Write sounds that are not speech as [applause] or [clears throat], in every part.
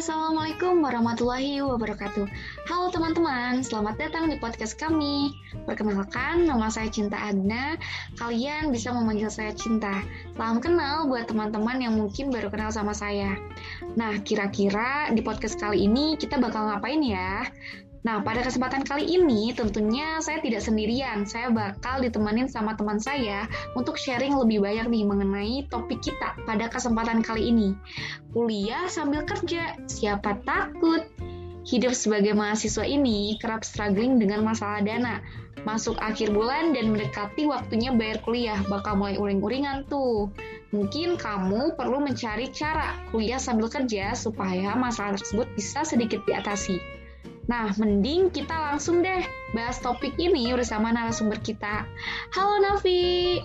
Assalamualaikum warahmatullahi wabarakatuh. Halo teman-teman, selamat datang di podcast kami. Perkenalkan, nama saya Cinta Agna. Kalian bisa memanggil saya Cinta. Salam kenal buat teman-teman yang mungkin baru kenal sama saya. Nah, kira-kira di podcast kali ini kita bakal ngapain ya? Nah, pada kesempatan kali ini tentunya saya tidak sendirian. Saya bakal ditemenin sama teman saya untuk sharing lebih banyak nih mengenai topik kita pada kesempatan kali ini. Kuliah sambil kerja, siapa takut? Hidup sebagai mahasiswa ini kerap struggling dengan masalah dana. Masuk akhir bulan dan mendekati waktunya bayar kuliah, bakal mulai uring-uringan tuh. Mungkin kamu perlu mencari cara kuliah sambil kerja supaya masalah tersebut bisa sedikit diatasi. Nah, mending kita langsung deh bahas topik ini bersama narasumber kita. Halo Nafi.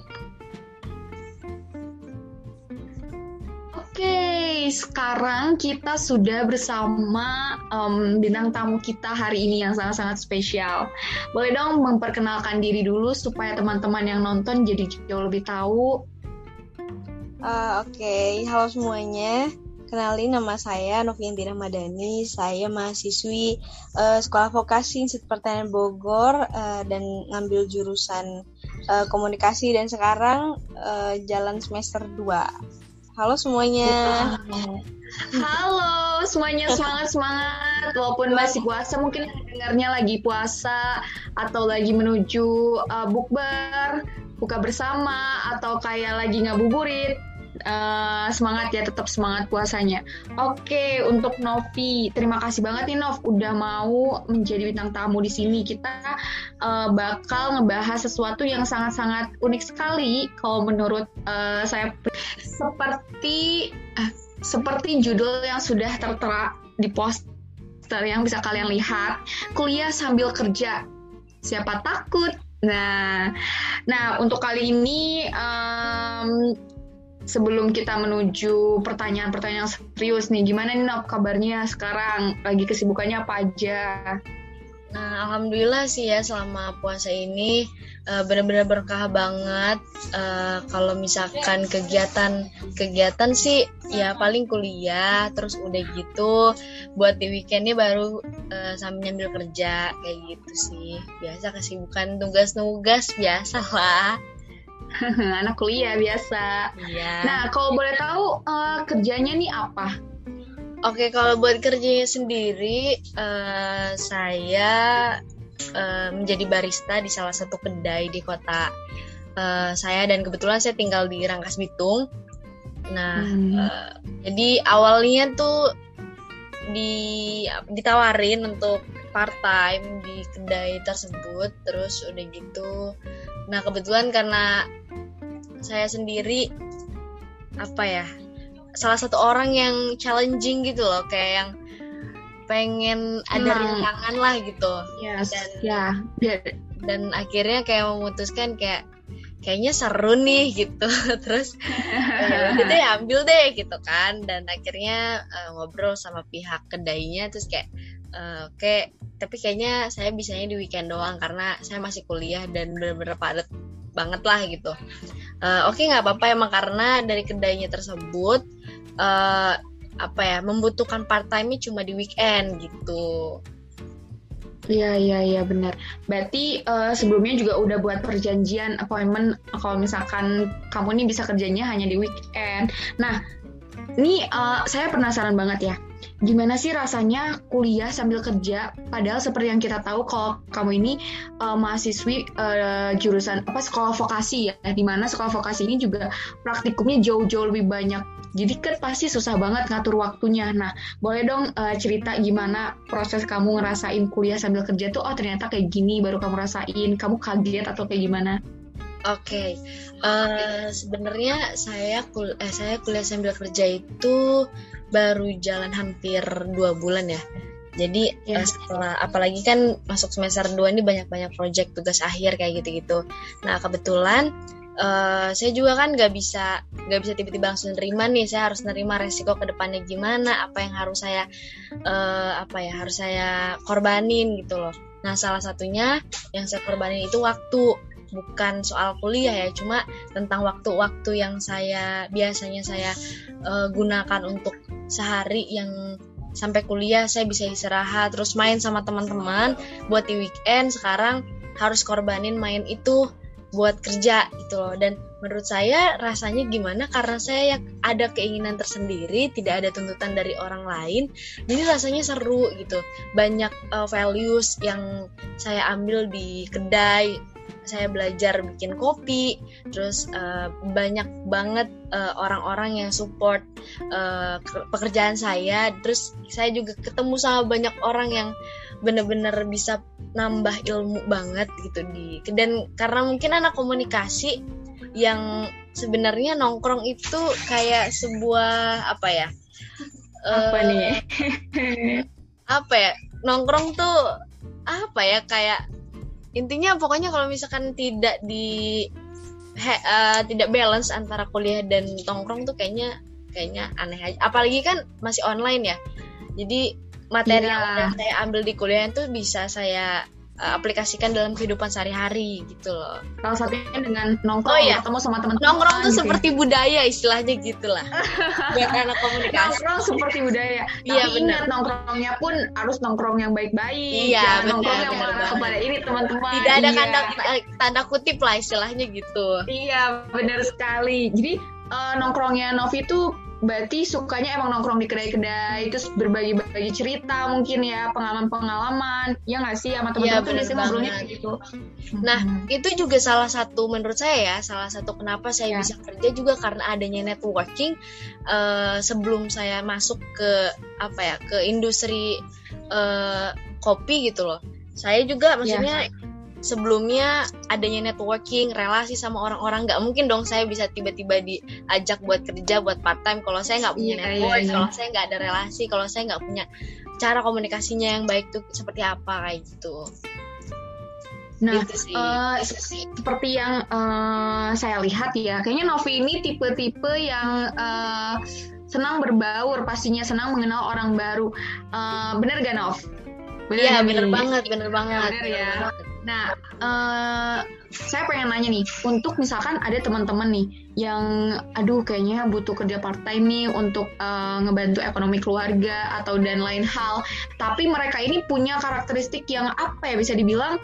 Oke, sekarang kita sudah bersama um, bintang tamu kita hari ini yang sangat-sangat spesial. Boleh dong memperkenalkan diri dulu supaya teman-teman yang nonton jadi jauh lebih tahu. Uh, Oke, okay. halo semuanya. Kenalin nama saya Novianti Ramadhani, saya mahasiswi uh, Sekolah Vokasi Institut Pertanian Bogor uh, dan ngambil jurusan uh, komunikasi dan sekarang uh, jalan semester 2. Halo semuanya. [laughs] Halo semuanya semangat semangat walaupun masih puasa mungkin dengarnya lagi puasa atau lagi menuju uh, bukber buka bersama atau kayak lagi ngabuburit uh, semangat ya tetap semangat puasanya. Oke untuk Novi terima kasih banget nih Nov. Udah mau menjadi bintang tamu di sini. Kita uh, bakal ngebahas sesuatu yang sangat-sangat unik sekali. Kalau menurut uh, saya seperti uh, seperti judul yang sudah tertera di poster yang bisa kalian lihat. Kuliah sambil kerja. Siapa takut? Nah, nah untuk kali ini um, sebelum kita menuju pertanyaan-pertanyaan serius nih, gimana nih Nop kabarnya sekarang? Lagi kesibukannya apa aja? Nah, alhamdulillah sih ya selama puasa ini uh, benar-benar berkah banget. Uh, kalau misalkan kegiatan kegiatan sih ya paling kuliah, terus udah gitu buat di weekendnya baru uh, sambil nyambil kerja kayak gitu sih. Biasa kesibukan tugas-tugas biasa lah. [laughs] anak kuliah biasa. Iya. Nah, kalau boleh tahu uh, kerjanya nih apa? Oke, kalau buat kerjanya sendiri, uh, saya uh, menjadi barista di salah satu kedai di kota uh, saya dan kebetulan saya tinggal di Rangkas Bitung. Nah, hmm. uh, jadi awalnya tuh di ditawarin untuk part time di kedai tersebut, terus udah gitu. Nah, kebetulan karena saya sendiri apa ya salah satu orang yang challenging gitu loh kayak yang pengen ada hmm. rintangan lah gitu yes. dan yeah. dan akhirnya kayak memutuskan kayak kayaknya seru nih gitu [laughs] terus itu ya ambil deh gitu kan dan akhirnya uh, ngobrol sama pihak kedainya terus kayak uh, oke okay, tapi kayaknya saya bisanya di weekend doang karena saya masih kuliah dan bener-bener padat banget lah gitu uh, oke okay, nggak apa-apa emang karena dari kedainya tersebut uh, apa ya membutuhkan part time cuma di weekend gitu Iya iya iya benar. Berarti uh, sebelumnya juga udah buat perjanjian appointment kalau misalkan kamu nih bisa kerjanya hanya di weekend. Nah, ini uh, saya penasaran banget ya gimana sih rasanya kuliah sambil kerja? Padahal seperti yang kita tahu kalau kamu ini uh, mahasiswi uh, jurusan apa sekolah vokasi ya. Di mana sekolah vokasi ini juga praktikumnya jauh-jauh lebih banyak. Jadi kan pasti susah banget ngatur waktunya. Nah boleh dong uh, cerita gimana proses kamu ngerasain kuliah sambil kerja tuh oh ternyata kayak gini baru kamu rasain. Kamu kaget atau kayak gimana Oke, okay. uh, sebenarnya saya kul eh, saya kuliah sambil kerja itu baru jalan hampir dua bulan ya. Jadi ya. uh, setelah apalagi kan masuk semester 2 ini banyak-banyak project tugas akhir kayak gitu-gitu. Nah kebetulan uh, saya juga kan nggak bisa nggak bisa tiba-tiba langsung nerima nih. Saya harus nerima resiko ke depannya gimana, apa yang harus saya uh, apa ya harus saya korbanin gitu loh. Nah salah satunya yang saya korbanin itu waktu bukan soal kuliah ya cuma tentang waktu-waktu yang saya biasanya saya uh, gunakan untuk sehari yang sampai kuliah saya bisa istirahat terus main sama teman-teman buat di weekend sekarang harus korbanin main itu buat kerja gitu loh. Dan menurut saya rasanya gimana? Karena saya ada keinginan tersendiri tidak ada tuntutan dari orang lain jadi rasanya seru gitu. Banyak uh, values yang saya ambil di kedai saya belajar bikin kopi terus uh, banyak banget eh, orang-orang yang support uh, pekerjaan saya. Terus saya juga ketemu sama banyak orang yang bener-bener bisa nambah ilmu banget gitu di dan karena mungkin anak komunikasi yang sebenarnya nongkrong itu kayak sebuah apa ya apa uh, nih apa ya nongkrong tuh apa ya kayak intinya pokoknya kalau misalkan tidak di he, uh, tidak balance antara kuliah dan nongkrong tuh kayaknya kayaknya aneh aja apalagi kan masih online ya jadi materi yeah. yang udah saya ambil di kuliah itu bisa saya uh, aplikasikan dalam kehidupan sehari-hari gitu loh. Salah satunya dengan nongkrong oh, iya. ketemu sama teman-teman. Nongkrong tuh gitu. seperti budaya istilahnya gitulah. [laughs] Buat anak komunikasi. Nongkrong seperti budaya. [laughs] Iya benar. Nongkrongnya pun harus nongkrong yang baik-baik. Iya benar. Nongkrong yang mengarah kepada ini teman-teman. Tidak ada iya. tanda tanda kutip lah istilahnya gitu. Iya benar sekali. Jadi uh, nongkrongnya Novi tuh berarti sukanya emang nongkrong di kedai-kedai terus berbagi-bagi cerita mungkin ya pengalaman-pengalaman. Ya nggak sih? Sama teman-teman ya, tuh biasanya ngobrolnya gitu. Nah hmm. itu juga salah satu menurut saya ya salah satu kenapa saya ya. bisa kerja juga karena adanya networking. Uh, sebelum saya masuk ke apa ya ke industri uh, kopi gitu loh. Saya juga maksudnya ya sebelumnya adanya networking, relasi sama orang-orang nggak mungkin dong saya bisa tiba-tiba diajak buat kerja buat part time kalau saya nggak punya yeah, network, yeah, yeah. kalau saya nggak ada relasi, kalau saya nggak punya cara komunikasinya yang baik tuh seperti apa kayak gitu. Nah, gitu Uh, seperti yang uh, saya lihat ya, kayaknya Novi ini tipe-tipe yang uh, senang berbaur, pastinya senang mengenal orang baru. Uh, bener gak Nov? Iya, bener, bener banget, bener banget. Bener ya. Nah, uh, saya pengen nanya nih, untuk misalkan ada teman-teman nih yang, aduh kayaknya butuh kerja part time nih untuk uh, ngebantu ekonomi keluarga atau dan lain hal, tapi mereka ini punya karakteristik yang apa ya bisa dibilang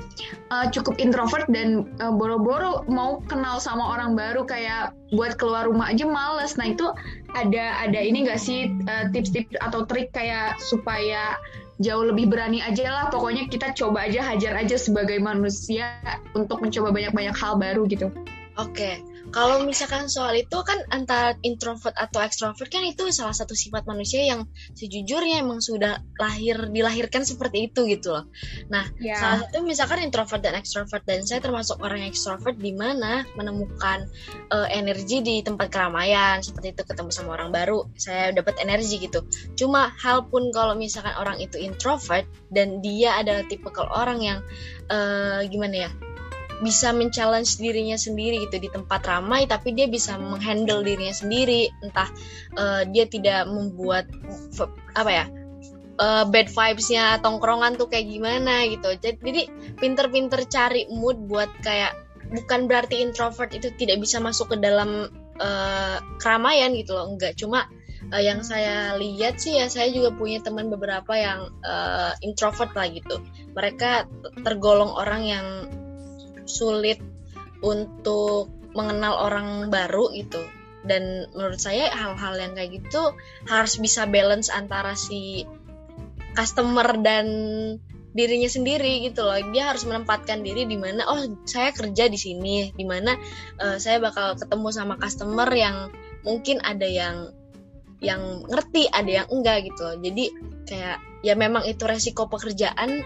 uh, cukup introvert dan uh, boro-boro mau kenal sama orang baru kayak buat keluar rumah aja males. Nah itu ada ada ini gak sih tips-tips uh, atau trik kayak supaya jauh lebih berani aja lah. Pokoknya kita coba aja hajar aja sebagai manusia untuk mencoba banyak-banyak hal baru gitu. Oke. okay kalau misalkan soal itu kan antara introvert atau extrovert kan itu salah satu sifat manusia yang sejujurnya emang sudah lahir dilahirkan seperti itu gitu loh. Nah, yeah. salah satu misalkan introvert dan extrovert dan saya termasuk orang yang extrovert di mana menemukan uh, energi di tempat keramaian seperti itu ketemu sama orang baru, saya dapat energi gitu. Cuma hal pun kalau misalkan orang itu introvert dan dia adalah tipe orang yang uh, gimana ya? Bisa men-challenge dirinya sendiri gitu di tempat ramai tapi dia bisa menghandle dirinya sendiri. Entah uh, dia tidak membuat apa ya uh, bad vibesnya tongkrongan tuh kayak gimana gitu. Jadi pinter-pinter cari mood buat kayak bukan berarti introvert itu tidak bisa masuk ke dalam uh, keramaian gitu loh. Enggak cuma uh, yang saya lihat sih ya saya juga punya teman beberapa yang uh, introvert lah gitu. Mereka tergolong orang yang sulit untuk mengenal orang baru gitu. Dan menurut saya hal-hal yang kayak gitu harus bisa balance antara si customer dan dirinya sendiri gitu loh. Dia harus menempatkan diri di mana oh saya kerja di sini. Di mana uh, saya bakal ketemu sama customer yang mungkin ada yang yang ngerti ada yang enggak gitu loh. Jadi kayak ya memang itu resiko pekerjaan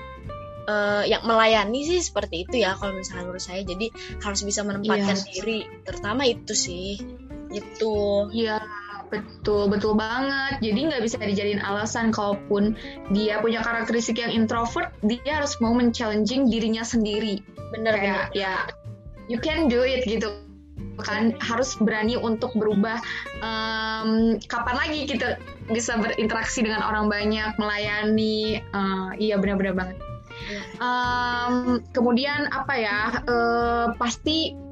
uh, yang melayani sih seperti itu ya kalau misalnya menurut saya. Jadi harus bisa menempatkan yes. Iya. diri terutama itu sih. Itu ya betul betul banget. Jadi nggak bisa dijadiin alasan kalaupun dia punya karakteristik yang introvert dia harus mau men-challenging dirinya sendiri. Bener kayak bener. ya you can do it gitu kan. Harus berani untuk berubah um, kapan lagi kita bisa berinteraksi dengan orang banyak melayani. Uh, iya benar-benar banget um, kemudian apa ya uh, pasti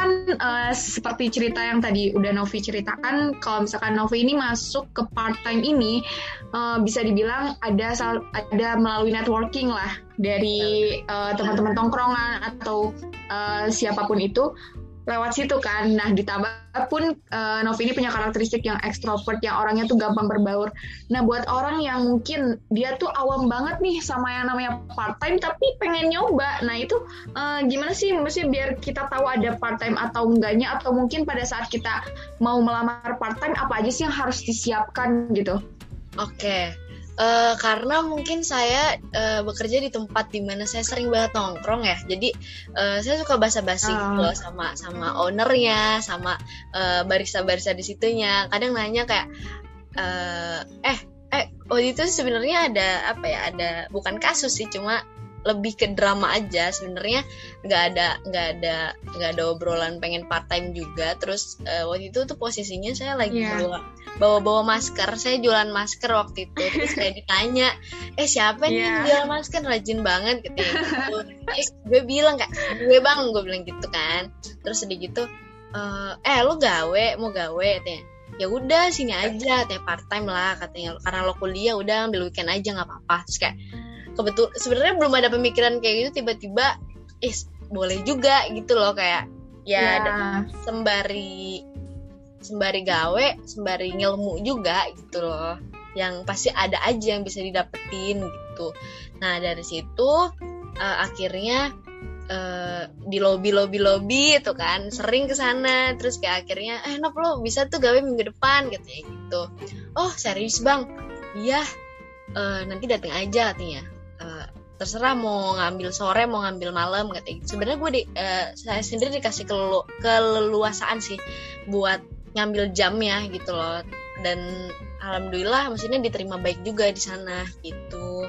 kan uh, seperti cerita yang tadi udah Novi ceritakan, kalau misalkan Novi ini masuk ke part time ini uh, bisa dibilang ada ada melalui networking lah dari uh, teman-teman tongkrongan atau uh, siapa pun itu lewat situ kan. Nah, ditambah pun uh, Novi ini punya karakteristik yang ekstrovert, yang orangnya tuh gampang berbaur. Nah, buat orang yang mungkin dia tuh awam banget nih sama yang namanya part time tapi pengen nyoba. Nah, itu uh, gimana sih mesti biar kita tahu ada part time atau enggaknya atau mungkin pada saat kita mau melamar part time apa aja sih yang harus disiapkan gitu. Oke. Uh, karena mungkin saya uh, bekerja di tempat di mana saya sering banget nongkrong ya, jadi uh, saya suka basa-basi uh. loh sama sama ownernya, sama uh, barista-barista di situnya. Kadang nanya kayak, uh, eh eh waktu itu sebenarnya ada apa ya? Ada bukan kasus sih, cuma lebih ke drama aja. Sebenarnya nggak ada nggak ada nggak ada obrolan pengen part time juga. Terus uh, waktu itu tuh posisinya saya lagi yeah. bawa bawa bawa masker. Saya jualan masker waktu itu. Terus saya ditanya eh siapa nih yeah. jual masker? Rajin banget gitu, gitu. eh, gue bilang kayak gue bang gue bilang gitu kan. Terus sedih gitu uh, eh lo gawe mau gawe? katanya. Ya udah sini aja teh part time lah katanya. Karena lo kuliah udah ambil weekend aja nggak apa-apa. Terus kayak kebetul sebenarnya belum ada pemikiran kayak gitu tiba-tiba eh boleh juga gitu loh kayak ya yeah. sembari sembari gawe sembari ngilmu juga gitu loh yang pasti ada aja yang bisa didapetin gitu. Nah dari situ uh, akhirnya uh, di lobby lobby lobby itu kan sering ke sana terus kayak akhirnya eh nop lo bisa tuh gawe minggu depan gitu ya gitu. Oh serius bang? Iya. Uh, nanti datang aja katanya terserah mau ngambil sore mau ngambil malam katanya gitu. sebenarnya gue di uh, saya sendiri dikasih kelelu keleluasaan sih buat ngambil jamnya gitu loh dan alhamdulillah maksudnya diterima baik juga di sana gitu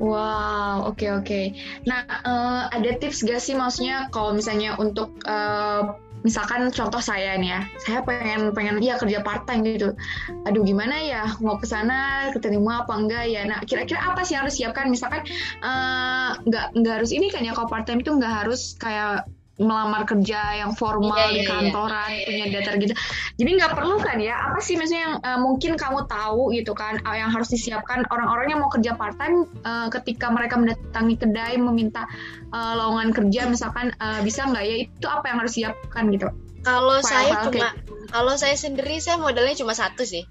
Wow, oke okay, oke. Okay. Nah, uh, ada tips gak sih maksudnya kalau misalnya untuk uh, misalkan contoh saya nih ya, saya pengen pengen ya kerja part time gitu. Aduh gimana ya mau ke sana keterima apa enggak ya? Nah kira-kira apa sih yang harus siapkan? Misalkan uh, nggak nggak harus ini kan ya kalau part time itu nggak harus kayak melamar kerja yang formal yeah, di iya, iya. kantoran yeah, punya data gitu. Jadi nggak perlu kan ya? Apa sih misalnya yang uh, mungkin kamu tahu gitu kan uh, yang harus disiapkan orang-orang yang mau kerja part time uh, ketika mereka mendatangi kedai meminta uh, lowongan kerja misalkan uh, bisa nggak ya? Itu apa yang harus disiapkan gitu? Kalau saya cuma kalau saya sendiri saya modalnya cuma satu sih.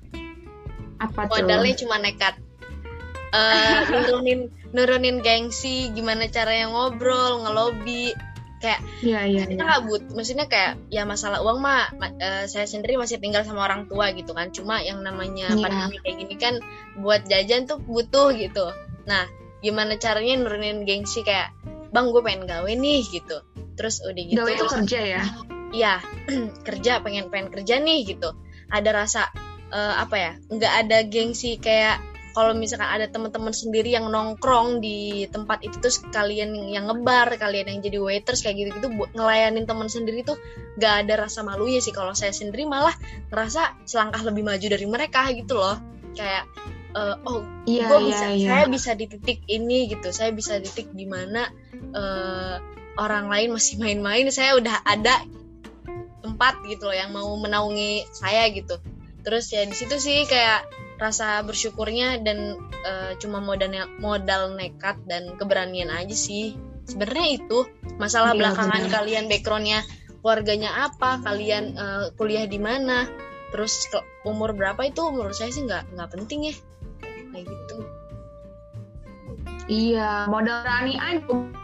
Apa modalnya tuh? cuma nekat. Uh, [laughs] nurunin nurunin gengsi gimana cara yang ngobrol ngelobi kayak iya iya kita nggak but maksudnya kayak ya masalah uang mah uh, saya sendiri masih tinggal sama orang tua gitu kan. Cuma yang namanya yeah. pandemi kayak gini kan buat jajan tuh butuh gitu. Nah gimana caranya nurunin gengsi kayak bang gue pengen gawe nih gitu. Terus udah gitu gawe itu kerja ya? Iya [clears throat] kerja pengen pengen kerja nih gitu. Ada rasa uh, apa ya nggak ada gengsi kayak kalau misalkan ada teman-teman sendiri yang nongkrong di tempat itu terus kalian yang ngebar kalian yang jadi waiters kayak gitu gitu buat ngelayanin teman sendiri tuh gak ada rasa malunya sih. Kalau saya sendiri malah ngerasa selangkah lebih maju dari mereka gitu loh. Kayak uh, oh iya, gue bisa iya. saya bisa di titik ini gitu. Saya bisa di titik di mana uh, orang lain masih main-main saya udah ada tempat gitu loh yang mau menaungi saya gitu. Terus ya di situ sih kayak rasa bersyukurnya dan uh, cuma modal modal nekat dan keberanian aja sih. Sebenarnya itu masalah iya, belakangan bener. kalian backgroundnya keluarganya apa kalian uh, kuliah di mana terus ke umur berapa itu menurut saya sih nggak nggak penting ya. Kayak gitu. Iya modal berani aja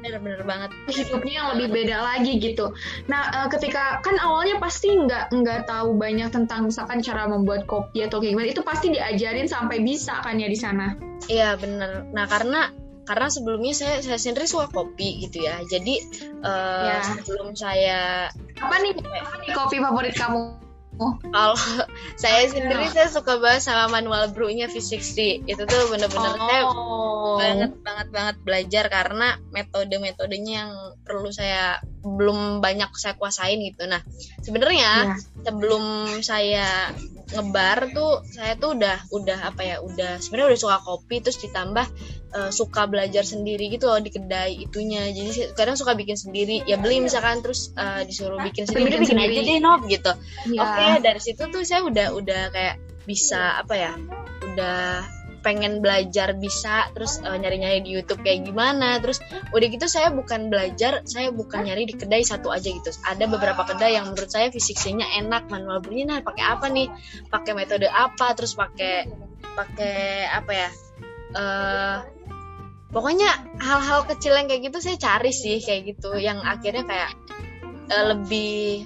bener-bener banget. Hidupnya yang lebih beda lagi gitu. Nah uh, ketika kan awalnya pasti nggak nggak tahu banyak tentang misalkan cara membuat kopi atau kayak gimana itu pasti diajarin sampai bisa kan ya di sana? Iya bener. Nah karena karena sebelumnya saya saya sendiri suka kopi gitu ya. Jadi uh, ya. sebelum saya apa nih apa nih kopi favorit kamu Oh. Kalau [laughs] saya sendiri saya suka banget sama manual brewnya V60 itu tuh bener-bener oh. saya banget banget banget belajar karena metode-metodenya yang perlu saya belum banyak saya kuasain gitu. Nah sebenarnya yeah. sebelum saya ngebar tuh saya tuh udah udah apa ya udah sebenarnya udah suka kopi terus ditambah uh, suka belajar sendiri gitu loh di kedai itunya jadi kadang suka bikin sendiri ya beli misalkan terus uh, disuruh bikin sendiri bikin, bikin aja deh nob gitu ya. oke okay, dari situ tuh saya udah udah kayak bisa apa ya udah pengen belajar bisa terus uh, nyari-nyari di YouTube kayak gimana terus udah gitu saya bukan belajar saya bukan nyari di kedai satu aja gitu. Ada beberapa kedai yang menurut saya fisiknya enak manual belinya nah pakai apa nih? Pakai metode apa? Terus pakai pakai apa ya uh, pokoknya hal-hal kecil yang kayak gitu saya cari sih kayak gitu yang akhirnya kayak uh, lebih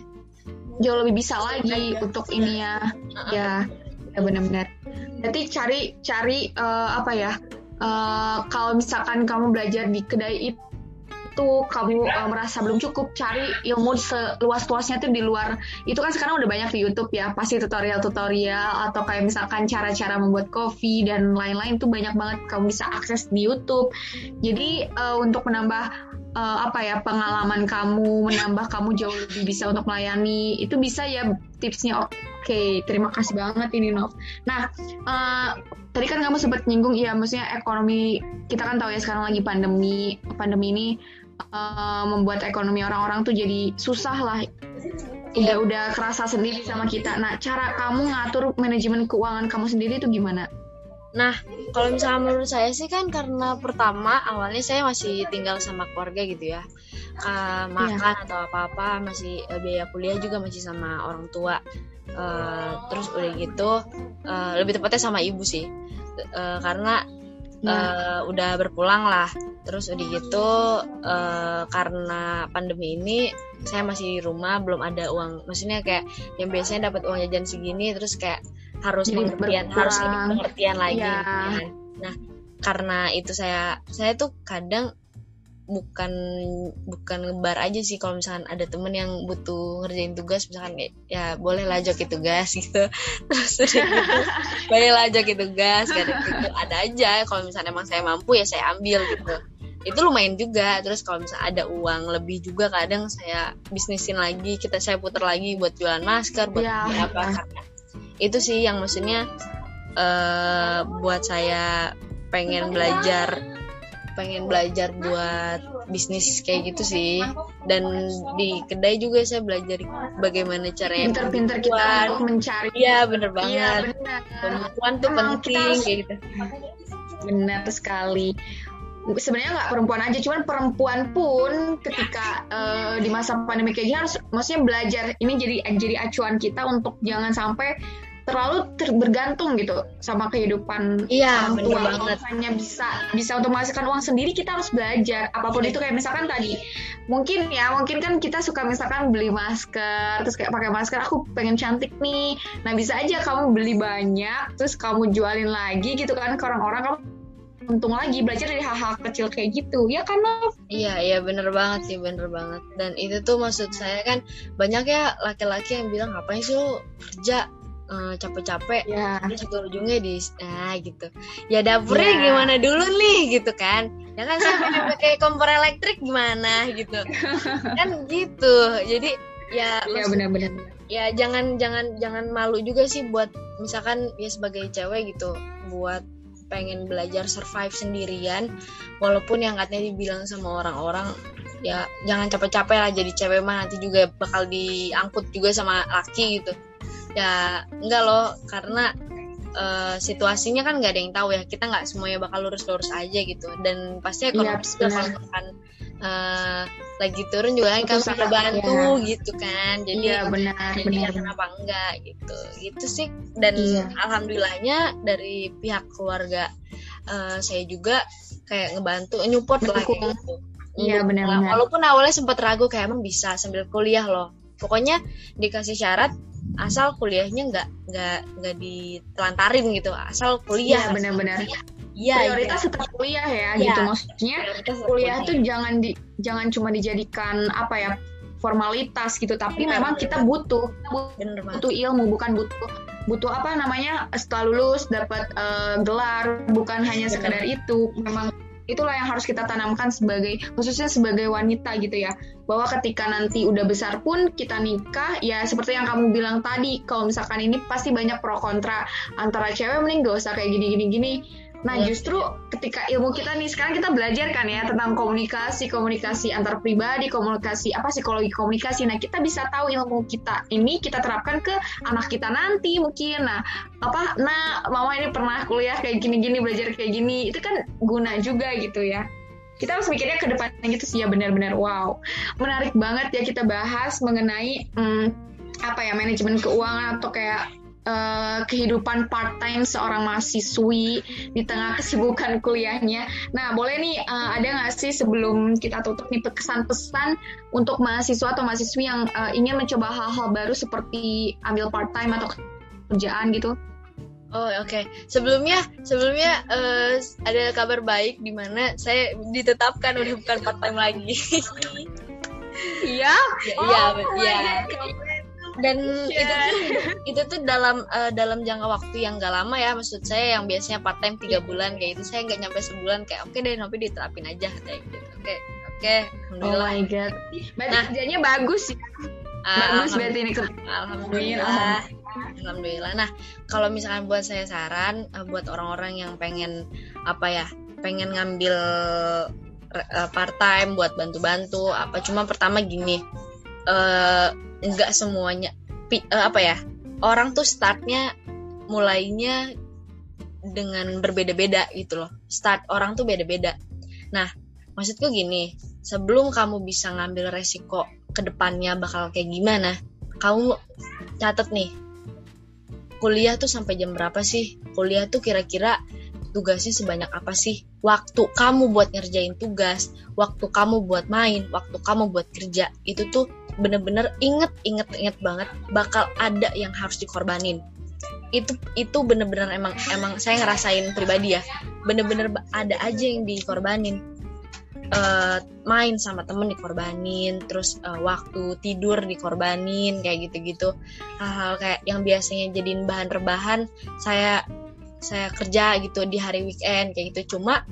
jauh lebih bisa lagi untuk ini ya ya ya benar-benar Berarti cari cari uh, apa ya? Uh, kalau misalkan kamu belajar di kedai itu itu kamu uh, merasa belum cukup cari ilmu seluas-luasnya tuh di luar itu kan sekarang udah banyak di YouTube ya pasti tutorial-tutorial atau kayak misalkan cara-cara membuat kopi dan lain-lain tuh banyak banget kamu bisa akses di YouTube jadi uh, untuk menambah uh, apa ya pengalaman kamu menambah kamu jauh lebih bisa untuk melayani. Itu bisa ya tipsnya. Oke okay, terima kasih banget ini Nov. Nah uh, tadi kan kamu sempat nyinggung ya maksudnya ekonomi kita kan tahu ya sekarang lagi pandemi. Pandemi ini uh, membuat ekonomi orang-orang tuh jadi susah lah. Udah udah kerasa sendiri sama kita. Nah cara kamu ngatur manajemen keuangan kamu sendiri itu gimana Nah, kalau misalnya menurut saya sih kan karena pertama awalnya saya masih tinggal sama keluarga gitu ya, uh, makan yeah. atau apa-apa masih uh, biaya kuliah juga masih sama orang tua. Uh, terus udah gitu, uh, lebih tepatnya sama ibu sih, uh, karena uh, udah berpulang lah. Terus udah gitu uh, karena pandemi ini saya masih di rumah belum ada uang. Maksudnya kayak yang biasanya dapat uang jajan segini terus kayak harus Jadi pengertian berkurang. harus lebih pengertian lagi ya. nah karena itu saya saya tuh kadang bukan bukan ngebar aja sih kalau misalkan ada temen yang butuh ngerjain tugas misalkan ya, ya boleh lah joki tugas [laughs] gitu. Terus gitu boleh lah joki tugas gitu. Ada aja kalau misalnya emang saya mampu ya saya ambil gitu. Itu lumayan juga. Terus kalau misalnya ada uang lebih juga kadang saya bisnisin lagi kita saya putar lagi buat jualan masker buat ya, apa karena itu sih yang maksudnya uh, buat saya pengen belajar pengen belajar buat bisnis kayak gitu sih. Dan di kedai juga saya belajar bagaimana caranya pinter-pinter kita untuk mencari iya bener iya, banget. iya, perempuan tuh Emang penting harus... kayak gitu. Benar sekali. Sebenarnya nggak perempuan aja cuman perempuan pun ketika uh, di masa pandemi kayak gini harus maksudnya belajar. Ini jadi jadi acuan kita untuk jangan sampai terlalu ter bergantung gitu sama kehidupan iya, orang tua. banget. hanya bisa bisa untuk menghasilkan uang sendiri kita harus belajar. Apa pun itu kayak misalkan tadi mungkin ya mungkin kan kita suka misalkan beli masker terus kayak pakai masker aku pengen cantik nih. Nah bisa aja kamu beli banyak terus kamu jualin lagi gitu kan ke orang-orang kamu untung lagi belajar dari hal-hal kecil kayak gitu. Ya kan Nov? Iya iya bener banget sih bener banget. Dan itu tuh maksud saya kan banyak ya laki-laki yang bilang ngapain sih lo kerja uh, capek-capek ya. terus juga ujungnya di ah gitu. Ya dapurnya ya. gimana dulu nih gitu kan? Ya kan saya pengen pakai kompor elektrik gimana gitu. Kan gitu. Jadi ya ya benar-benar. ya jangan jangan jangan malu juga sih buat misalkan ya sebagai cewek gitu buat pengen belajar survive sendirian walaupun yang katanya dibilang sama orang-orang ya jangan capek-capek lah jadi cewek mah nanti juga bakal diangkut juga sama laki gitu ya enggak loh karena uh, situasinya kan nggak ada yang tahu ya kita nggak semuanya bakal lurus-lurus aja gitu. Dan pasti kalau yep, kalau kan uh, lagi turun juga kan kamu bisa bantu ya. gitu kan. Jadi ya, benar benar. kenapa enggak gitu. Gitu sih. Dan ya. alhamdulillahnya dari pihak keluarga uh, saya juga kayak ngebantu nyupport lah gitu. Iya benar-benar. Walaupun awalnya sempat ragu kayak emang bisa sambil kuliah loh. Pokoknya dikasih syarat asal kuliahnya nggak nggak nggak ditelantarin gitu asal kuliah. Ya, benar-benar. Iya, prioritas ya. tetap kuliah ya, ya gitu. Maksudnya kuliah tuh jangan di jangan cuma dijadikan apa ya formalitas gitu. Tapi ya, memang kita butuh bener butuh ilmu bukan butuh butuh apa namanya setelah lulus dapat uh, gelar bukan hanya sekedar itu. Memang itulah yang harus kita tanamkan sebagai khususnya sebagai wanita gitu ya. Bahwa ketika nanti udah besar pun kita nikah ya seperti yang kamu bilang tadi kalau misalkan ini pasti banyak pro kontra antara cewek mending gak usah kayak gini gini gini Nah, justru ketika ilmu kita nih sekarang kita belajar kan ya tentang komunikasi, komunikasi antar pribadi, komunikasi apa psikologi komunikasi. Nah, kita bisa tahu ilmu kita ini kita terapkan ke anak kita nanti mungkin. Nah, apa nah mama ini pernah kuliah kayak gini-gini, belajar kayak gini. Itu kan guna juga gitu ya. Kita harus mikirnya ke depannya gitu sih ya benar-benar wow. Menarik banget ya kita bahas mengenai hmm, apa ya manajemen keuangan atau kayak uh, kehidupan part time seorang mahasiswi di tengah kesibukan kuliahnya. Nah, boleh nih uh, ada nggak sih sebelum kita tutup nih pesan-pesan untuk mahasiswa atau mahasiswi yang uh, ingin mencoba hal-hal baru seperti ambil part time atau kerjaan gitu? Oh oke. Okay. Sebelumnya sebelumnya uh, ada kabar baik di mana saya ditetapkan udah bukan part time lagi. Iya. [laughs] Iya. Iya. Dan yeah. itu tuh itu tuh dalam uh, dalam jangka waktu yang gak lama ya maksud saya yang biasanya part time tiga iya. bulan kayak itu saya nggak nyampe sebulan kayak oke okay deh nanti diterapin aja kayak gitu. Oke okay, oke okay, alhamdulillah. Oh my god. Berarti nah, kerjanya bagus ya? Bagus berarti ini alhamdulillah. Alhamdulillah. Nah kalau misalkan buat saya saran uh, buat orang-orang yang pengen apa ya pengen ngambil uh, part time buat bantu-bantu apa cuma pertama gini uh, nggak semuanya. Uh, apa ya? Orang tuh startnya mulainya dengan berbeda-beda gitu loh. Start orang tuh beda-beda. Nah maksudku gini sebelum kamu bisa ngambil resiko ke depannya bakal kayak gimana kamu catat nih kuliah tuh sampai jam berapa sih? Kuliah tuh kira-kira tugasnya sebanyak apa sih? Waktu kamu buat ngerjain tugas waktu kamu buat main waktu kamu buat kerja itu tuh bener-bener inget inget inget banget bakal ada yang harus dikorbanin. Itu itu bener-bener emang emang saya ngerasain pribadi ya. Bener-bener ada aja yang dikorbanin. Uh, main sama temen dikorbanin terus uh, waktu tidur dikorbanin kayak gitu-gitu. Hal-hal kayak yang biasanya jadiin bahan rebahan saya saya kerja gitu di hari weekend kayak gitu. Cuma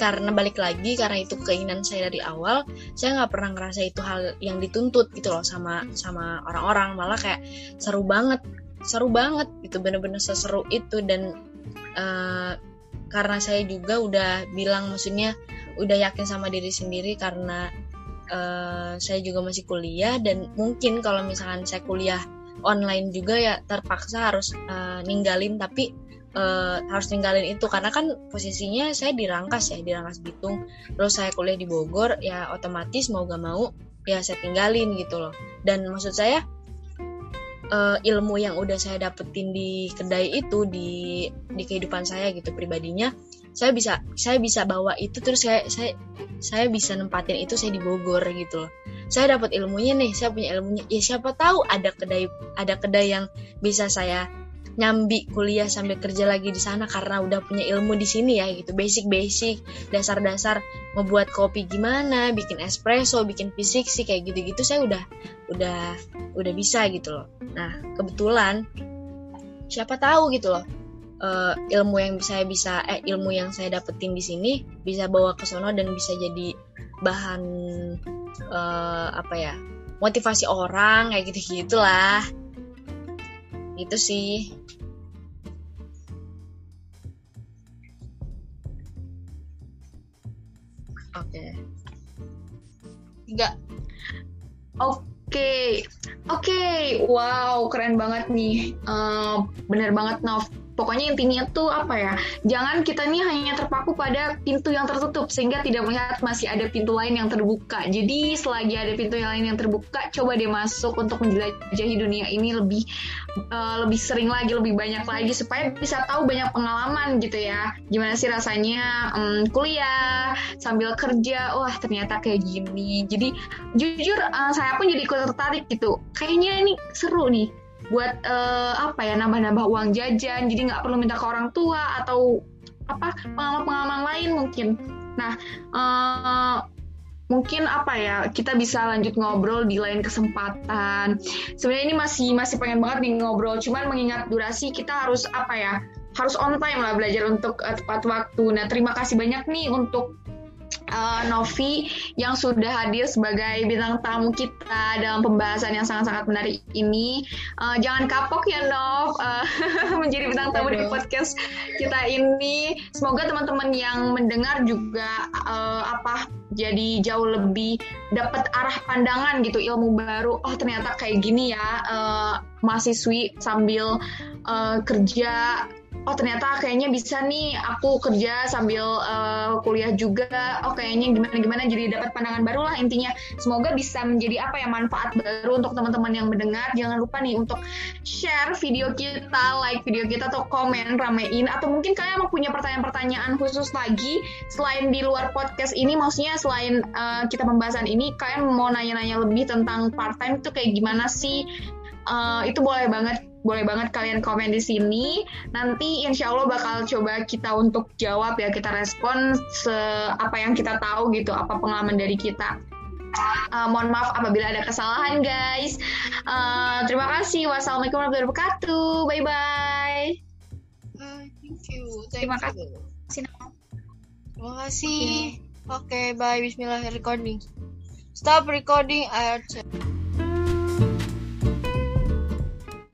karena balik lagi karena itu keinginan saya dari awal saya nggak pernah ngerasa itu hal yang dituntut gitu loh sama sama orang-orang. Malah kayak seru banget seru banget gitu bener-bener seseru itu. Dan uh, karena saya juga udah bilang maksudnya udah yakin sama diri sendiri karena uh, saya juga masih kuliah. Dan mungkin kalau misalkan saya kuliah online juga ya terpaksa harus uh, ninggalin. Tapi uh, harus ninggalin itu. Karena kan posisinya saya di Rangkas ya di Rangkas Bitung. Terus saya kuliah di Bogor ya otomatis mau gak mau ya saya tinggalin gitu loh. Dan maksud saya uh, ilmu yang udah saya dapetin di kedai itu di di kehidupan saya gitu pribadinya saya bisa saya bisa bawa itu terus saya saya saya bisa nempatin itu saya di Bogor gitu loh. Saya dapat ilmunya nih saya punya ilmunya. Ya siapa tahu ada kedai ada kedai yang bisa saya nyambi kuliah sambil kerja lagi di sana karena udah punya ilmu di sini ya gitu. Basic-basic dasar-dasar membuat kopi gimana bikin espresso bikin fisik sih kayak gitu-gitu saya udah udah udah bisa gitu loh. Nah kebetulan siapa tahu gitu loh uh, ilmu yang saya bisa eh ilmu yang saya dapetin di sini bisa bawa ke sono dan bisa jadi bahan uh, apa ya motivasi orang kayak gitu gitulah itu sih oke okay. enggak oke okay. oke okay. wow keren banget nih uh, bener banget Nov pokoknya intinya tuh apa ya jangan kita nih hanya terpaku pada pintu yang tertutup sehingga tidak melihat masih ada pintu lain yang terbuka. Jadi selagi ada pintu yang lain yang terbuka coba deh masuk untuk menjelajahi dunia ini lebih uh, lebih sering lagi lebih banyak lagi supaya bisa tahu banyak pengalaman gitu ya. Gimana sih rasanya um, kuliah sambil kerja. Wah ternyata kayak gini. Jadi jujur uh, saya pun jadi ikut tertarik gitu. Kayaknya ini seru nih buat uh, apa ya nambah-nambah uang jajan jadi nggak perlu minta ke orang tua atau apa pengalaman-pengalaman lain mungkin. Nah uh, mungkin apa ya kita bisa lanjut ngobrol di lain kesempatan. Sebenarnya ini masih masih pengen banget nih ngobrol cuman mengingat durasi kita harus apa ya harus on time lah belajar untuk uh, tepat waktu. Nah terima kasih banyak nih untuk uh, Novi yang sudah hadir sebagai bintang tamu kita dalam pembahasan yang sangat-sangat menarik ini. Uh, jangan kapok ya Nov uh, [laughs] menjadi bintang tamu di podcast kita ini. Semoga teman-teman yang mendengar juga uh, apa jadi jauh lebih dapat arah pandangan gitu ilmu baru. Oh ternyata kayak gini ya uh, mahasiswi sambil uh, kerja oh ternyata kayaknya bisa nih aku kerja sambil uh, kuliah juga. Oh kayaknya gimana gimana jadi dapat pandangan baru lah intinya. Semoga bisa menjadi apa ya manfaat baru untuk teman-teman yang mendengar. Jangan lupa nih untuk share video kita like video kita atau komen ramein. Atau mungkin kalian mau punya pertanyaan-pertanyaan khusus lagi selain di luar podcast ini. Maksudnya selain uh, kita pembahasan ini kalian mau nanya-nanya lebih tentang part time itu kayak gimana sih? Uh, itu boleh banget boleh banget kalian komen di sini. Nanti insya Allah bakal coba kita untuk jawab ya, kita respon se apa yang kita tahu gitu, apa pengalaman dari kita. Uh, mohon maaf apabila ada kesalahan guys. Uh, terima kasih. Wassalamualaikum warahmatullahi wabarakatuh. Bye bye. Uh, thank you. Thank terima kasih. Terima kasih. Oke, okay, bye. Bismillah recording. Stop recording. I